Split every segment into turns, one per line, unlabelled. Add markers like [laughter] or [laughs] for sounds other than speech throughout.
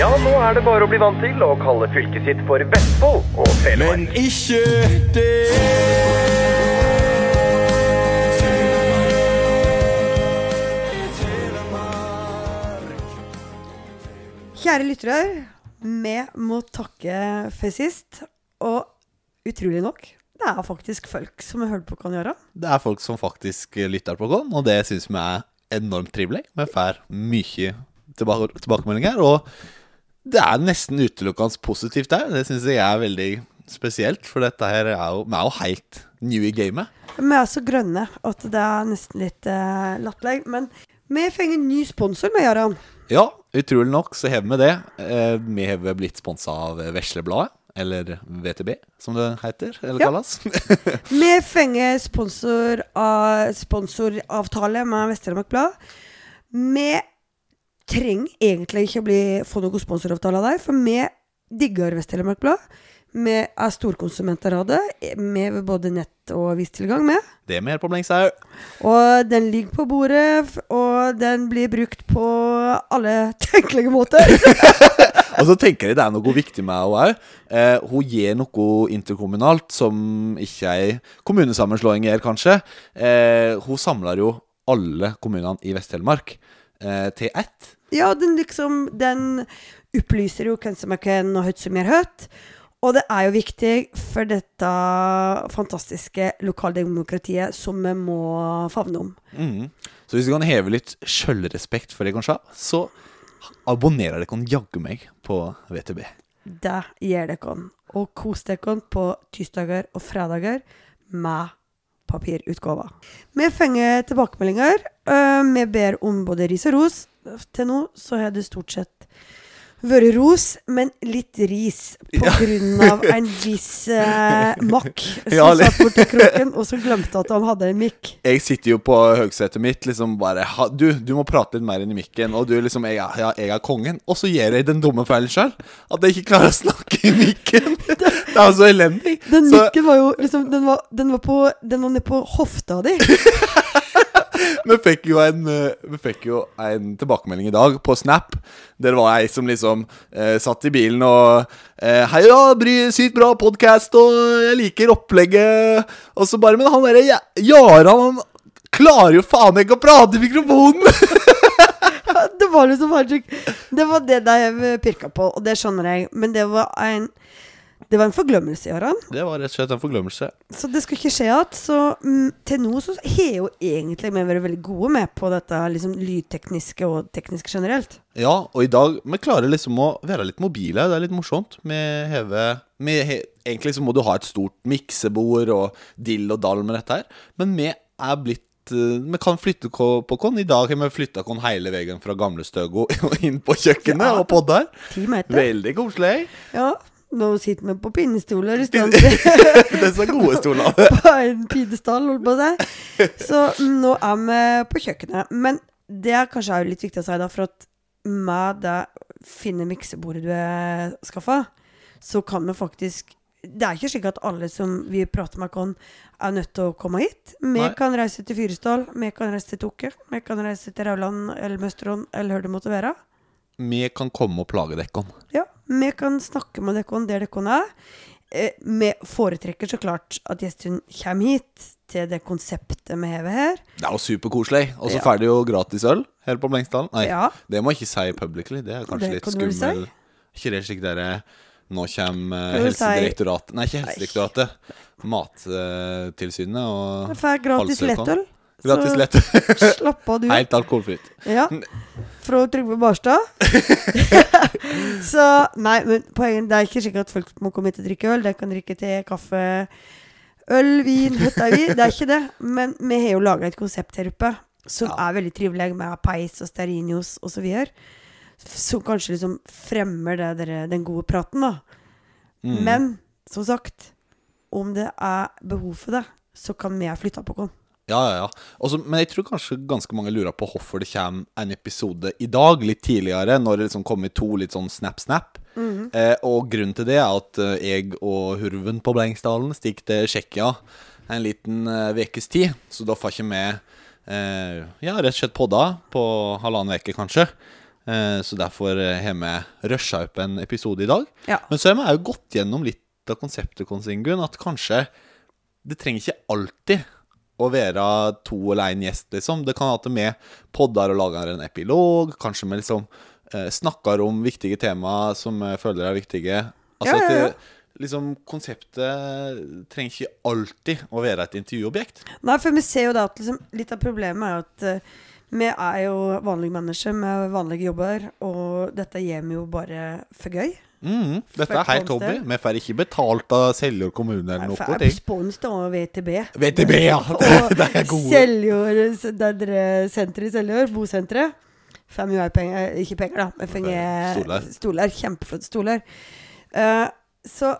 Ja, nå er det bare å bli vant til å kalle fylket sitt for Vestfold og Telemark.
Men ikke det.
Kjære lyttere, vi må takke for sist. Og utrolig nok, det er faktisk folk som har hørt på Kan gjøre.
Det er folk som faktisk lytter på Kan, og det syns vi er enormt trivelig. Vi får mye tilbake tilbakemeldinger, og det er nesten utelukkende positivt der. Det syns jeg er veldig spesielt, for dette her er jo, vi er jo helt new i gamet.
Vi er så grønne at det er nesten litt uh, latterlig. Men vi fått en ny sponsor med, Jarand.
Ja, utrolig nok så har vi det. Eh, vi har blitt sponsa av Veslebladet, eller VTB, som det heter, eller
Ja.
kalles. [laughs]
Vi fenger sponsor av, sponsoravtale med Vest-Telemark Blad. Vi trenger egentlig ikke å bli, få noen sponsoravtale av deg, for vi digger Vest-Telemark Blad. Vi er storkonsumenter av det, med både nett og vistilgang med.
Det er mer på Blengsau.
Og den ligger på bordet, og den blir brukt på alle tenkelige måter. [laughs]
Og så tenker jeg det er noe viktig med henne òg. Eh, hun gir noe interkommunalt som ikke ei kommunesammenslåing gjør, kanskje. Eh, hun samler jo alle kommunene i Vest-Telemark eh, til ett.
Ja, den liksom Den opplyser jo hvem som er hvem, og høyt som gjør høyt. Og det er jo viktig for dette fantastiske lokaldemokratiet som vi må favne om.
Mm. Så hvis du kan heve litt sjølrespekt for Egon kanskje, så abonnerer dere jaggu meg på VTB.
Det gjør dere. Og kos dere på tirsdager og fredager med papirutgave. Vi fenger tilbakemeldinger. Øh, Vi ber om både ris og ros. Til nå så har det stort sett vært ros, men litt ris på
Ja.
grunn av [laughs] en viss uh, makk som
Ja,
satt borti kroken, og som glemte at han hadde en mikk.
Jeg sitter jo på høgsetet mitt liksom bare du, du må prate litt mer inn i mikken. Og du liksom jeg, ja, jeg er kongen. Og så gjør jeg den dumme feilen sjøl. At jeg ikke klarer å snakke i mikken. [laughs] Det er jo så elendig.
Den
så,
mikken var jo liksom Den var, den var, på, den var nede på hofta di. [laughs]
Vi fikk jo en eh, Vi fikk jo en tilbakemelding i dag på Snap. Der var ei som liksom eh, satt i bilen og eh, 'Hei, ja, bry, sykt bra podkast, og jeg liker opplegget.' Og så bare Men han derre Jaran, han klarer jo faen ikke å prate i mikrofonen! [laughs]
Det var liksom Det var det jeg pirka på, og det skjønner jeg. Men det var en Det var en forglemmelse, Jaran.
Det var rett og slett en forglemmelse.
Så det skulle ikke skje igjen. Så mm, til nå så har jo egentlig vi vært veldig gode med på dette liksom lydtekniske og tekniske generelt.
Ja, og i dag Vi klarer liksom å være litt mobile. Det er litt morsomt. Vi hever vi he, Egentlig så må du ha et stort miksebord og dill og dall med dette her, men vi er blitt eh, vi kan flytte på oss. I dag har vi flytta oss hele veien fra gamle Støgo [laughs] inn på kjøkkenet
Ja.
og podder. Veldig koselig.
Ja. Nå sitter vi på pinnestoler istedenfor [laughs]
Disse gode stolene. [laughs]
på en pidestall, holdt på å si. Så nå er vi på kjøkkenet. Men det er kanskje også litt viktig å si, da, for at med det fine miksebordet du har skaffa, så kan vi faktisk Det er ikke slik at alle som vi prater med, kan, er nødt til å komme hit. Vi kan reise til Fyresdal, vi kan reise til Tokke, vi kan reise til Rauland eller Møsterån eller hvor det måtte være.
Vi kan komme og plage dekkene.
Ja, vi kan snakke med dere der dere er. Eh, Vi foretrekker så klart at gjestene kommer hit til det konseptet vi har her.
Det er jo superkoselig. Og så
Ja.
får du jo gratis øl her på Blengsdalen. Nei,
Ja.
det må jeg ikke si publicly. Det er kanskje
Det
litt
kan du vel
skummel. Ikke det slik dere Nå kommer eh,
si-
Helsedirektoratet Nei, ikke Helsedirektoratet. Mattilsynet og
Vi får gratis lettøl.
Gratis lett. [laughs]
Slapp av, du.
Helt alkoholfritt.
Ja. Fra Trygve Barstad. [laughs] så Nei, men poenget det er ikke slik at folk må komme hit og drikke øl. De kan drikke te, kaffe, øl, vin, høttøy. Det er ikke det. Men vi har jo laga et konsept her oppe som
Ja.
er veldig trivelig, med peis og stearinjuice og så videre. Som kanskje liksom fremmer det, der, den gode praten, da.
Mm.
Men som sagt, om det er behov for det, så kan vi ha flytta på oss.
Ja, ja, ja. Også, men jeg tror kanskje ganske mange lurer på hvorfor det kommer en episode i dag, litt tidligere, når det liksom kommer to litt sånn snap-snap. eh, og grunnen til det er at eh, jeg og Hurven på Blengsdalen stikker til Tsjekkia en liten ukes tid, så da får ikke vi eh, ja, rett og slett podda på halvannen uke, kanskje. Eh, så derfor eh, har vi rusha opp en episode i dag.
Ja.
Men så har vi òg gått gjennom litt av konseptet, Konsingun, at kanskje det trenger ikke alltid å være to eller én gjest, liksom. Det kan hende vi podder og lager en epilog. Kanskje vi liksom eh, snakker om viktige temaer som vi føler er viktige. Altså
Ja, ja, ja.
at liksom konseptet trenger ikke alltid å være et intervjuobjekt.
Nei, for vi ser jo da at liksom, litt av problemet er at uh, vi er jo vanlige mennesker med vanlige jobber, og dette gjør vi jo bare for gøy.
Mhm, Dette er helt hobby. Vi får ikke betalt av Seljord kommune eller noe.
jeg
ting.
sponset av VTB.
VTB, ja! [laughs] Det er gode.
Seljord, det er senteret i Seljord, bosenteret. Får mye penger, ikke penger, da. men
Stoler.
stoler. Kjempeflotte stoler. Uh, så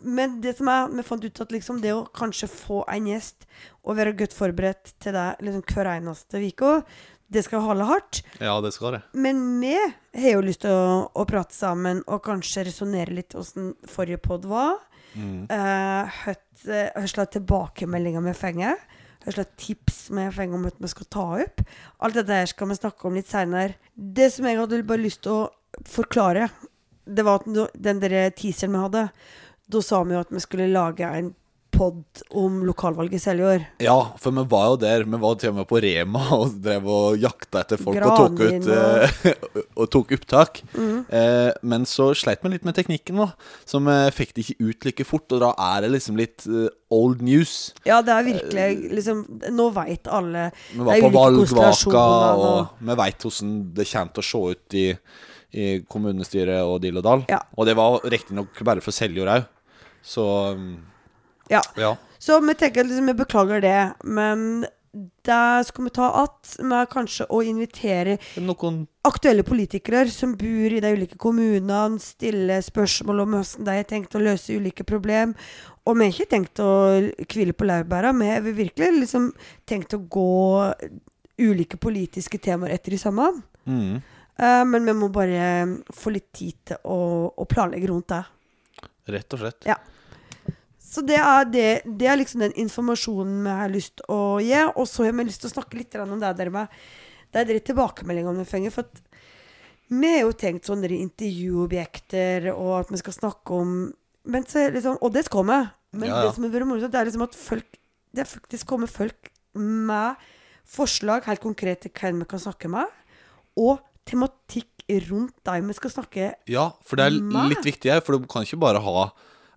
Men det som er Vi fant ut at liksom det å kanskje få en gjest og være godt forberedt til deg liksom hver eneste uke, det skal holde hardt.
Ja, det skal det.
Men vi har jo lyst til å, å prate sammen og kanskje resonnere litt åssen forrige pod var.
Mm.
Uh, Hva slags tilbakemeldinger vi fenger. Hva slags tips vi fenger om at vi skal ta opp. Alt dette her skal vi snakke om litt seinere. Det som jeg hadde bare lyst til å forklare, det var at den der teaseren vi hadde, da sa vi jo at vi skulle lage en pod om lokalvalget i Seljord.
Ja, for vi var jo der. Vi var til og med på Rema [laughs] og drev og jakta etter folk og tok, ut, eh, [laughs] og tok opptak. Eh, men så sleit vi litt med teknikken, da. Så vi fikk det ikke ut like fort. Og da er det liksom litt eh, old news.
Ja, det er virkelig liksom Nå veit alle
Vi var på valgvaka, og vi veit hvordan det kommer til å se ut i, i kommunestyret og Dill og Dal.
Ja.
Og det var riktignok bare for Seljord òg. Så mm,
Ja.
ja.
Så vi tenker liksom, vi beklager det, men der skal vi ta att med kanskje å invitere
Noen
aktuelle politikere som bor i de ulike kommunene, stille spørsmål om hvordan de har tenkt å løse ulike problem. Og vi har ikke tenkt å hvile på laurbæra. Vi har virkelig liksom tenkt å gå ulike politiske temaer etter i sammen.
mm,
Uh, men vi må bare få litt tid til å, å planlegge rundt det.
Rett og slett.
Ja. Så det er, det, det er liksom den informasjonen vi har lyst til å gi. Og så har vi lyst til å snakke litt om det der med det er de tilbakemeldingene vi fenger. For vi har jo tenkt sånne intervjuobjekter, og at vi skal snakke om men så liksom, Og det skal vi. Men
Ja, ja.
det som veldig morsomt, det er liksom at folk Det er faktisk kommet folk med forslag helt konkret til hvem vi kan snakke med, og tematikk rundt dem vi skal snakke med.
Ja, for det er
litt
litt viktig her, for du kan ikke bare ha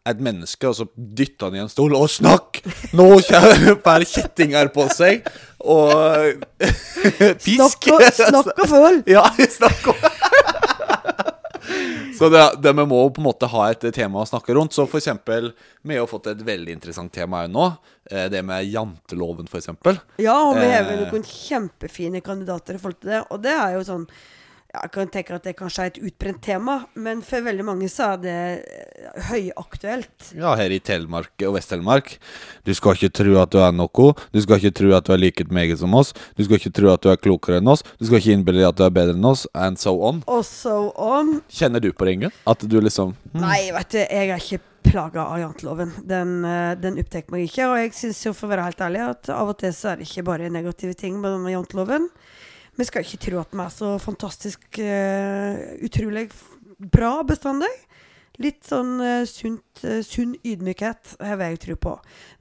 et menneske og så dytta han i en stol og snakk! Nå får kjettinger på seg og [laughs] pisk!
Snakk og, snakk og føl! [laughs]
Ja, snakk og Så det, det vi må på en måte ha et tema å snakke rundt. Så for eksempel, vi har fått et veldig interessant tema her nå. eh, Det med janteloven, for eksempel.
Ja, og vi har vel
Eh.
noen kjempefine kandidater i forhold til det. Og det er jo sånn ja, Jeg kan tenke at det kanskje er et utbrent tema, men for veldig mange så er det eh, høyaktuelt.
Ja, her i Telemark og Vest-Telemark. Du skal ikke tro at du er noe. Du skal ikke tro at du er like meget som oss. Du skal ikke tro at du er klokere enn oss. Du skal ikke innbille deg at du er bedre enn oss, and so on.
Og so on.
Kjenner du på ringen? At du liksom hmm.
Nei, vet du, jeg er ikke plaga av janteloven. Den, eh, den opptar meg ikke. Og jeg syns jo, for å være helt ærlig, at av og til så er det ikke bare negative ting med janteloven. Vi skal ikke tro at vi er så fantastisk uh, utrolig bra bestandig. Litt sånn uh, sunt, uh, sunn ydmykhet har jeg tro på.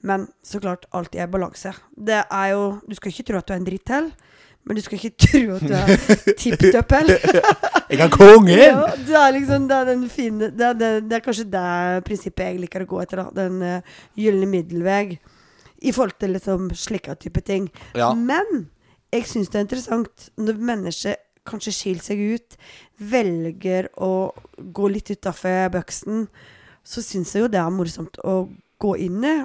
Men så klart, alt er balanse. Det er jo Du skal ikke tro at du er en dritt til. Men du skal ikke tro at du er [laughs] tipp topp heller.
Jeg er kongen! [laughs]
Ja, det er liksom det er den fine det er, det er kanskje det prinsippet jeg liker å gå etter. Da. Den uh, gylne middelvei i forhold til liksom slike type ting.
Ja.
Men jeg syns det er interessant når mennesker kanskje skiller seg ut, velger å gå litt utafor boksen, så syns jeg jo det er morsomt å gå inn i.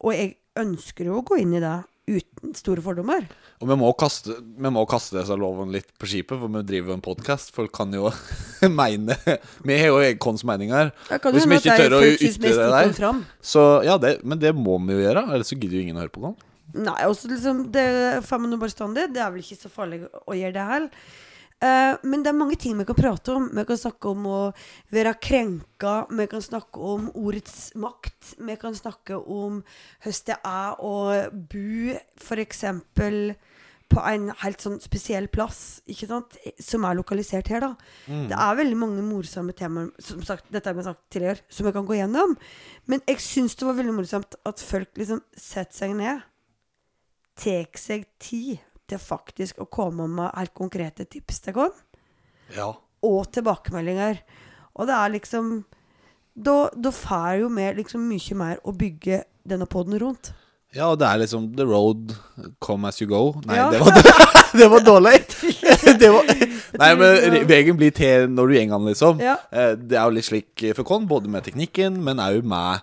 Og jeg ønsker jo å gå inn i det uten store fordommer.
Og vi må kaste, vi må kaste disse lovene litt på skipet, for vi driver en podkast. Folk kan jo [laughs] mene Vi har jo våre meninger. Hvis vi ikke tør å ytre det der. Så ja, det, men det må vi jo gjøre. Ellers så gidder jo ingen å høre på oss.
Nei, også liksom det får man bare stående. Det er vel ikke så farlig å gjøre det heller. Uh, men det er mange ting vi kan prate om. Vi kan snakke om å være krenka. Vi kan snakke om ordets makt. Vi kan snakke om hvordan det er å bo f.eks. på en helt sånn spesiell plass, ikke sant, som er lokalisert her, da.
Mm.
Det er veldig mange morsomme temaer, som sagt, dette har vi sagt tidligere, som jeg kan gå gjennom. Men jeg syns det var veldig morsomt at folk liksom setter seg ned, tar seg tid til faktisk å komme med helt konkrete tips til oss
Ja.
og tilbakemeldinger. Og det er liksom Da, da får jo vi liksom mye mer å bygge denne poden rundt.
Ja, og det er liksom The road come as you go. Nei,
Ja.
det, var, [laughs] det var dårlig! [laughs] det var, nei, men veien blir til når du går den, liksom.
Ja.
Eh, Det er jo litt slik for oss, både med teknikken, men òg med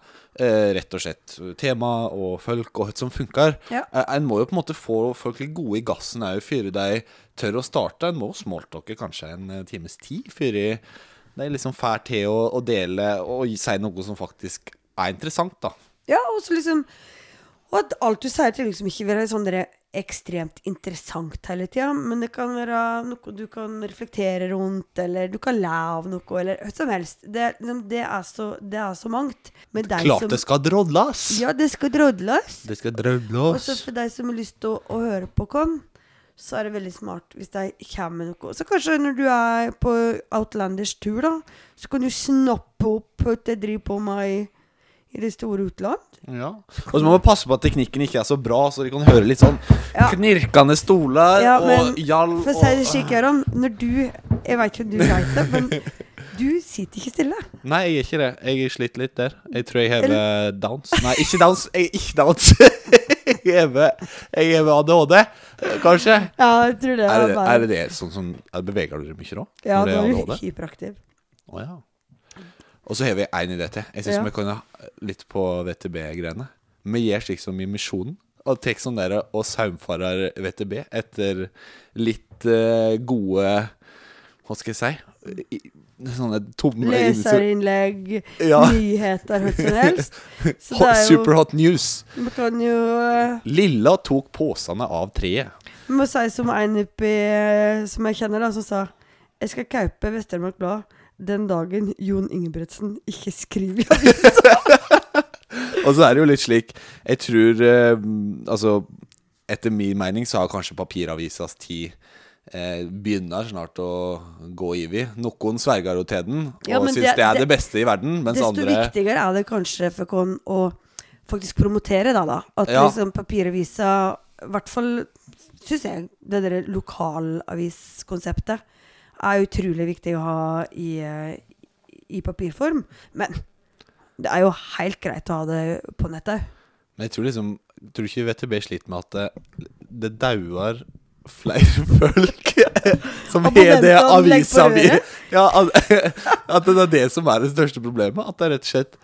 rett og slett tema og folk og hva som funker.
Ja.
Eh, En må jo på en måte få folk litt gode i gassen òg før de tør å starte. En må smalltalke kanskje en eh, times tid før de liksom får til å, å dele og si noe som faktisk er interessant, da.
Ja, og så liksom Og at alt du sier, til liksom ikke være sånn der ekstremt interessant hele tida, men det kan være noe du kan reflektere rundt, eller du kan le av noe, eller hva som helst. Det, liksom, det, er, så, det er så mangt. Men
Klart
som,
det skal drodles!
Ja, det skal drodles.
Det skal
Og
drodles.
så for de som har lyst til å, å høre på oss, så er det veldig smart hvis de kommer med noe. Så kanskje når du er på Outlanders tur, da, så kan du snappe opp hva jeg driver på med i, det store utland.
Ja. Og så må man passe på at teknikken ikke er så bra, så de kan høre litt sånn
Ja.
knirkende stoler
Ja,
og
men
og
For å si det slik, Aron, når du Jeg vet ikke om du vet det, men du sitter ikke stille.
Nei, jeg er ikke det. Jeg er slitt litt der. Jeg tror jeg hever downs. Nei, ikke downs. Jeg er ikke downs. [laughs] jeg hever Jeg hever ADHD, kanskje.
Ja, jeg tror det
Er
er
det er det, det sånn som er Beveger du deg mye da?
Ja,
Når
da
er
du hyperaktiv.
Å ja. Og så har vi en idé til. Jeg syns
Ja.
vi kan ha litt på VTB-greiene. Vi gjør slik som i Misjonen. Og tar sånn der og saumfarer VTB etter litt uh, gode Hva skal jeg si? I, sånne tomme
Leserinnlegg,
Ja.
nyheter, hva som helst. [laughs] Så
Hot,
jo
Superhot news.
Man kan jo uh,
Lilla tok posene av treet.
Vi må si som en oppi som jeg kjenner, da, som sa Jeg skal kaupe Vest-Telemark Blad den dagen Jon Ingebretsen ikke skriver i [laughs] avisa.
Og så er det jo litt slik Jeg tror eh, Altså, etter min mening så har kanskje papiravisas tid eh, begynner snart å gå ivi Noen sverger jo til den og
Ja,
syns
det-
det, er
det-
det beste i verden, mens
Desto
andre
viktigere er det kanskje for oss å faktisk promotere, da. da. At
Ja.
liksom papiravisa I hvert fall syns jeg det der lokalaviskonseptet er utrolig viktig å ha i, eh, i papirform. Men det er jo helt greit å ha det på nettet.
Men jeg tror liksom Tror du ikke VTB sliter med at det, det dauer flere [laughs] folk [laughs] som har det avisa mi? Ja, at, [laughs] at det er det som er det største problemet. At det er rett og slett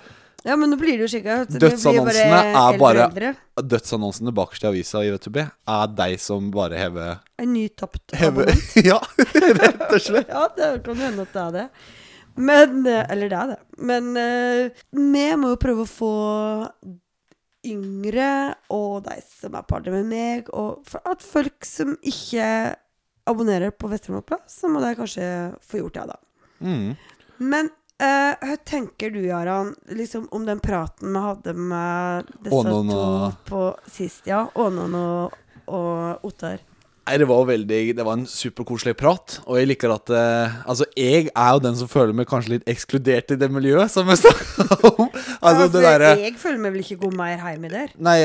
Ja, men nå blir det jo slik at
Dødsannonsene er bare. Dødsannonsene bakerst i avisa i VTB er deg som bare hever
En ny tapt. [laughs]
Ja, rett og slett. [laughs]
Ja, det kan hende at det er det. Men eh, Eller det er det. Men eh, vi må jo prøve å få yngre og de som er partner med meg, og at folk som ikke abonnerer på Vest-Telemark så må de kanskje få gjort det, da.
Mm.
Men eh, hva tenker du, Aran, liksom om den praten vi hadde med disse
Ånon
to
og-
på sist? Ja, Ånon og, og Ottar.
Nei, det var veldig Det var en superkoselig prat. Og jeg liker at uh, Altså, jeg er jo den som føler meg kanskje litt ekskludert i det miljøet som vi [laughs] snakka om. Altså,
ja,
det
for jeg føler meg vel ikke gå mer hjemme der.
Nei,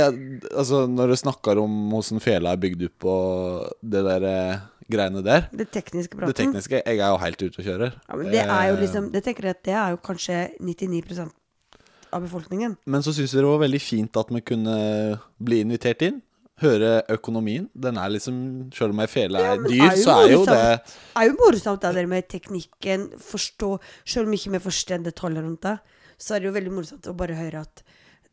altså, når du snakker om hvordan fela er bygd opp og det der eh, greiene der
Det tekniske praten.
Det tekniske Jeg er jo helt ute og kjører.
Ja, men det er jo
Eh,
liksom Det tenker jeg at det er jo kanskje 99% av befolkningen.
Men så syns jeg det var veldig fint at vi kunne bli invitert inn. Høre økonomien. Den er liksom Selv om ei fele er dyr,
er
så er jo det
Det er jo morsomt det der med teknikken. Forstå Selv om ikke vi forstår detaljer rundt det, så er det jo veldig morsomt å bare høre at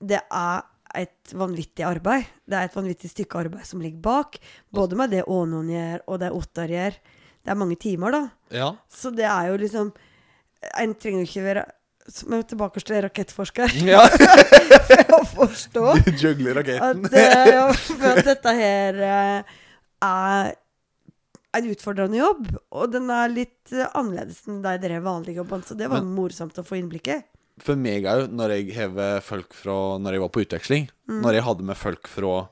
det er et vanvittig arbeid. Det er et vanvittig stykke arbeid som ligger bak. Både med det Ånon gjør, og det Ottar gjør. Det er mange timer, da.
Ja.
Så det er jo liksom En trenger ikke være som er tilbake til rakettforsker [laughs]
ja. [laughs]
for å forstå [laughs]
Jugle raketten.
at, eh, ja, for at dette her eh, er en utfordrende jobb. Og den er litt annerledes enn de drev vanlige jobbene. Så det var morsomt å få innblikk i.
For meg òg, når jeg hever folk fra Når jeg var på utveksling,
Mm.
når jeg hadde med folk fra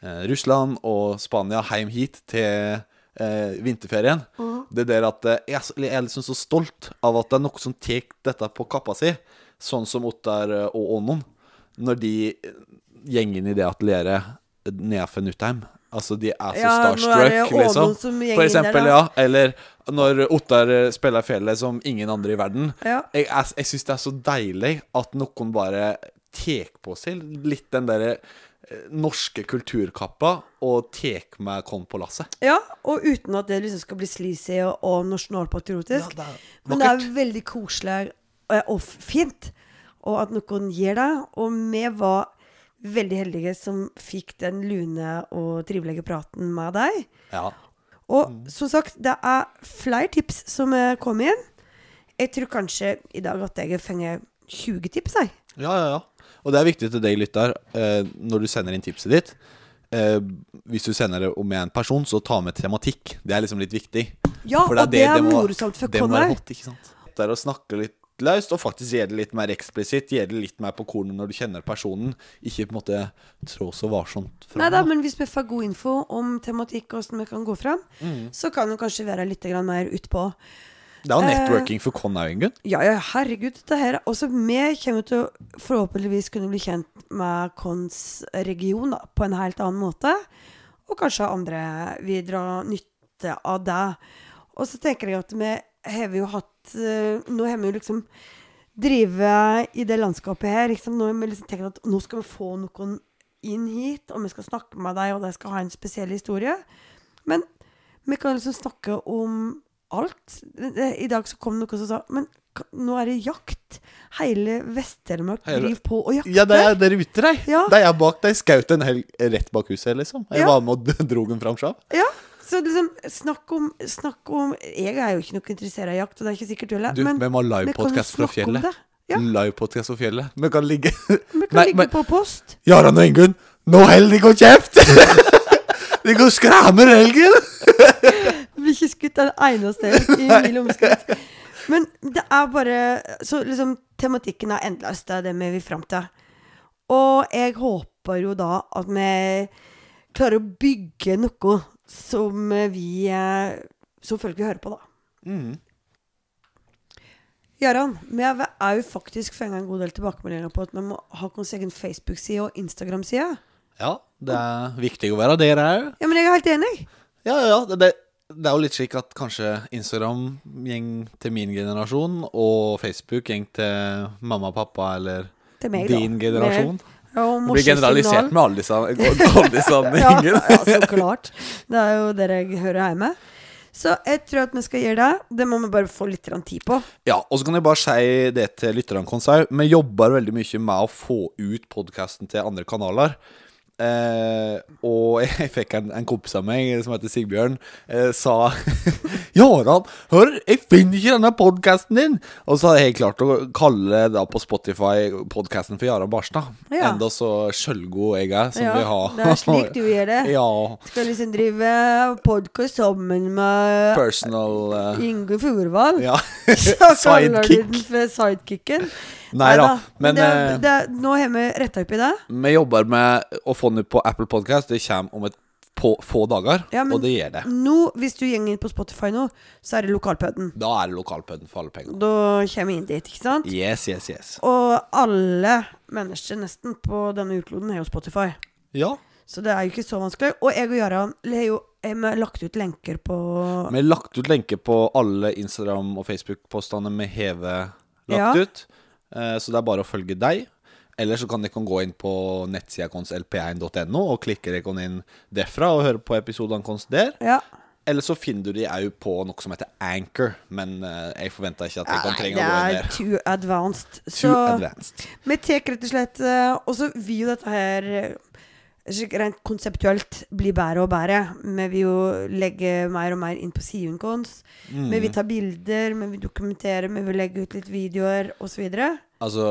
eh, Russland og Spania hjem hit til eh, vinterferien. Det er der at eh, jeg, er jeg er liksom så stolt av at det er noen som tar dette på kappa si, sånn som Ottar eh, og Ånon, når de eh, inn i det atelieret nedenfor Nutheim. Altså, de er så
Ja, nå er det
starstruck, liksom.
som
For eksempel,
der,
ja. Eller når Ottar eh, spiller fjellet som ingen andre i verden.
Ja.
Jeg, jeg, jeg syns det er så deilig at noen bare tar på seg litt den derre eh, norske kulturkappa og tek med kon på lasset.
Ja, og uten at det liksom skal bli sleazy og, og nasjonalpatriotisk.
Ja,
Men det er veldig koselig og, og fint. Og at noen gir deg. Og vi var veldig heldige som fikk den lune og trivelige praten med deg.
Ja.
Og som sagt, det er flere tips som er kommet inn. Jeg tror kanskje i dag at jeg fengt 20 tips, jeg.
ja, ja, ja. Og det er viktig til deg, lytter, eh, når du sender inn tipset ditt. Eh, hvis du sender det med en person, så ta med tematikk. Det er liksom litt viktig.
Ja,
For
og det er, morsomt for
Det må være
Conor.
hot, ikke sant? Det er å snakke litt løst, og faktisk gjør det litt mer eksplisitt. Gjør det litt mer på kornet når du kjenner personen. Ikke på en måte trå så varsomt fram.
Nei da, men hvis vi får god info om tematikk og hvordan vi kan gå fram,
Mm.
så kan det kanskje være litt mer utpå.
Det er jo
Eh,
networking for Con òg, Ingunn.
Ja, ja, herregud, dette her Også vi kommer til å forhåpentligvis kunne bli kjent med Cons region da, på en helt annen måte. Og kanskje andre vil dra nytte av det. Og så tenker jeg at vi har jo hatt eh, Nå har vi jo liksom drive i det landskapet her. Liksom. Nå vi liksom tenkt at nå skal vi få noen inn hit, og vi skal snakke med deg, og de skal ha en spesiell historie. Men vi kan liksom snakke om alt. I dag så kom det noen som sa Men nå er det jakt. Hele Vest-Telemark driver på og jakter.
Ja, det er der ute, de.
Ja.
De er bak. De skjøt en helg rett bak huset, liksom. Jeg
Ja.
var med og dro den fram sjøl.
Ja, så liksom snakk om, snakk om Jeg er jo ikke noe interessert i jakt, og det er ikke sikkert du heller. Men
vi må ha livepodkast fra fjellet.
Ja.
Livepodkast fra fjellet. Vi kan ligge [laughs]
Vi kan
Nei,
ligge
men-
på post.
Jaran og Ingunn, nå holder dere kjeft! [laughs] dere går og skræmer elgen! [laughs]
Blir ikke skutt en eneste elg i mil omskritt. Men det er bare Så liksom tematikken er endeløs. Det er det vi vil fram til. Og jeg håper jo da at vi klarer å bygge noe som vi eh, Som folk vil høre på, da.
Mm.
Jaran, vi er jo faktisk for en god del tilbakemeldinger på at vi må ha vår egen Facebook-side og Instagram-side.
Ja, det er viktig å være der òg.
Ja, men jeg er helt enig.
Ja, ja. Det, det, det er jo litt slik at kanskje Instagram gjeng til min generasjon, og Facebook gjeng til mamma og pappa eller
meg,
din da. generasjon.
Ja,
Det blir generalisert
signal.
med alle disse, [laughs] alle
Ja, ja, så klart. Det er jo det jeg hører hjemme. Så jeg tror at vi skal gjøre det. Det må vi bare få litt tid på.
Ja, og så kan jeg bare si det til lytterne våre. Vi jobber veldig mye med å få ut podkasten til andre kanaler. Eh, og [laughs] jeg fikk en, en kompis av meg som heter Sigbjørn, eh, sa [laughs] Jaran, hør, jeg finner ikke denne podkasten din! Og så hadde jeg klart å kalle da på Spotify podkasten for Jaran Barstad.
Ja.
Enda så sjølgod jeg er, som
Ja,
vi har.
det er slik du gjør det. [laughs]
ja.
Skal liksom drive podkast sammen med
Personal uh...
Inge Furvall.
Ja.
Så kaller du den for sidekicken.
Nei da,
Men, det,
eh,
det, nå har vi retta opp i det.
Vi jobber med å få den ut på Apple Podcast. Det kommer om et på, få dager,
Ja, men-
og det gjør det.
Nå, hvis du går inn på Spotify nå, så er det lokalpudden.
Da er det lokalpudden for alle penger.
Da kommer vi inn dit, ikke sant?
Yes, yes, yes.
Og alle mennesker nesten på denne utkloden har jo Spotify.
Ja.
Så det er jo ikke så vanskelig. Og jeg og Jaran har jo har lagt ut lenker på
Vi har lagt ut lenker på alle Instagram- og Facebook-postene vi har lagt
Ja.
ut. Eh, så det er bare å følge deg. Eller så kan dere gå inn på nettsida vår lp1.no og klikke dere inn derfra og høre på episodene våre der.
Ja.
Eller så finner du de òg på noe som heter Anchor, men eh, jeg forventer ikke at jeg kan trenge å gå inn der.
Det er too advanced.
Too
Så
advanced.
vi tar rett og slett eh, Og så vil jo dette her rent konseptuelt bli bedre og bedre. Vi vil jo legge mer og mer inn på siden vår.
Mm.
Vi vil ta bilder, vi vil dokumentere, vi vil legge ut litt videoer osv.
Altså,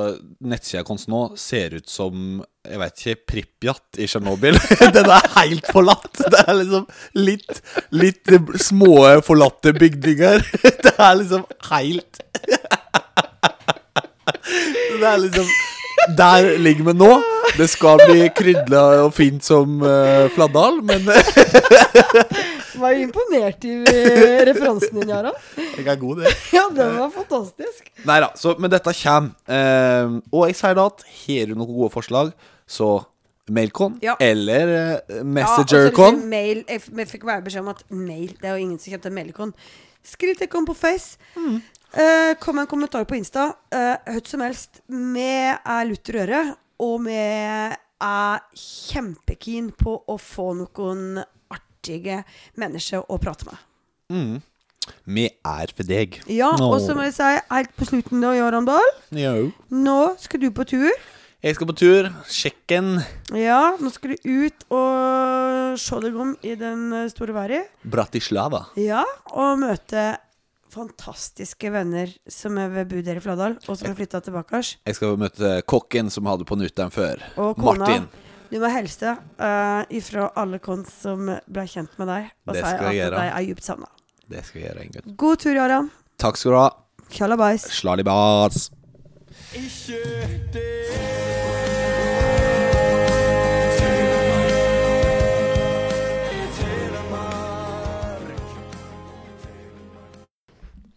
nettsida vår nå ser ut som jeg vet ikke, Pripjat i Tsjernobyl. [laughs] Den er helt forlatt. Det er liksom litt, litt små forlatte bygninger. [laughs] Det er liksom helt [laughs] Det er liksom Der ligger vi nå. Det skal bli krydla og fint som uh, Fladdal, men [laughs]
Var jo imponert i eh, referansen din, Jarand.
jeg er god, det. [laughs]
Ja, den var fantastisk.
Nei da, men dette kommer. Uh, og jeg sier da at har du noen gode forslag, så mailcon
Ja.
eller uh,
Ja,
messengercon.
Ja, så mail, jeg, fikk bare beskjed om at mail Det er jo ingen som til mailekon. Skriv til oss på Face. Eh, kom en kommentar på Insta. Uh, som helst. Vi er lutter øre, og vi er kjempekeen på å få noen artige mennesker å prate med.
Vi er for deg.
Ja, og så må jeg si helt på slutten da, Jarand Dahl.
Jo.
Nå skal du på tur.
Jeg skal på tur. Sjekken.
Ja, nå skal du ut og se deg om i den store verden.
Bratislava.
Ja, og møte fantastiske venner som er ved Bud i Fladal, og som har flytta tilbake.
Jeg skal møte kokken som hadde på Nutteren før.
Og kona.
Martin.
Du må hilse uh, ifra alle kons som ble kjent med deg, og
Det
si at
gjøre.
de er djupt savna.
Det skal jeg gjøre, Ingunn.
God tur, Jaran.
Takk skal du ha.
Tjalabais.
Slalibas.
Ikke det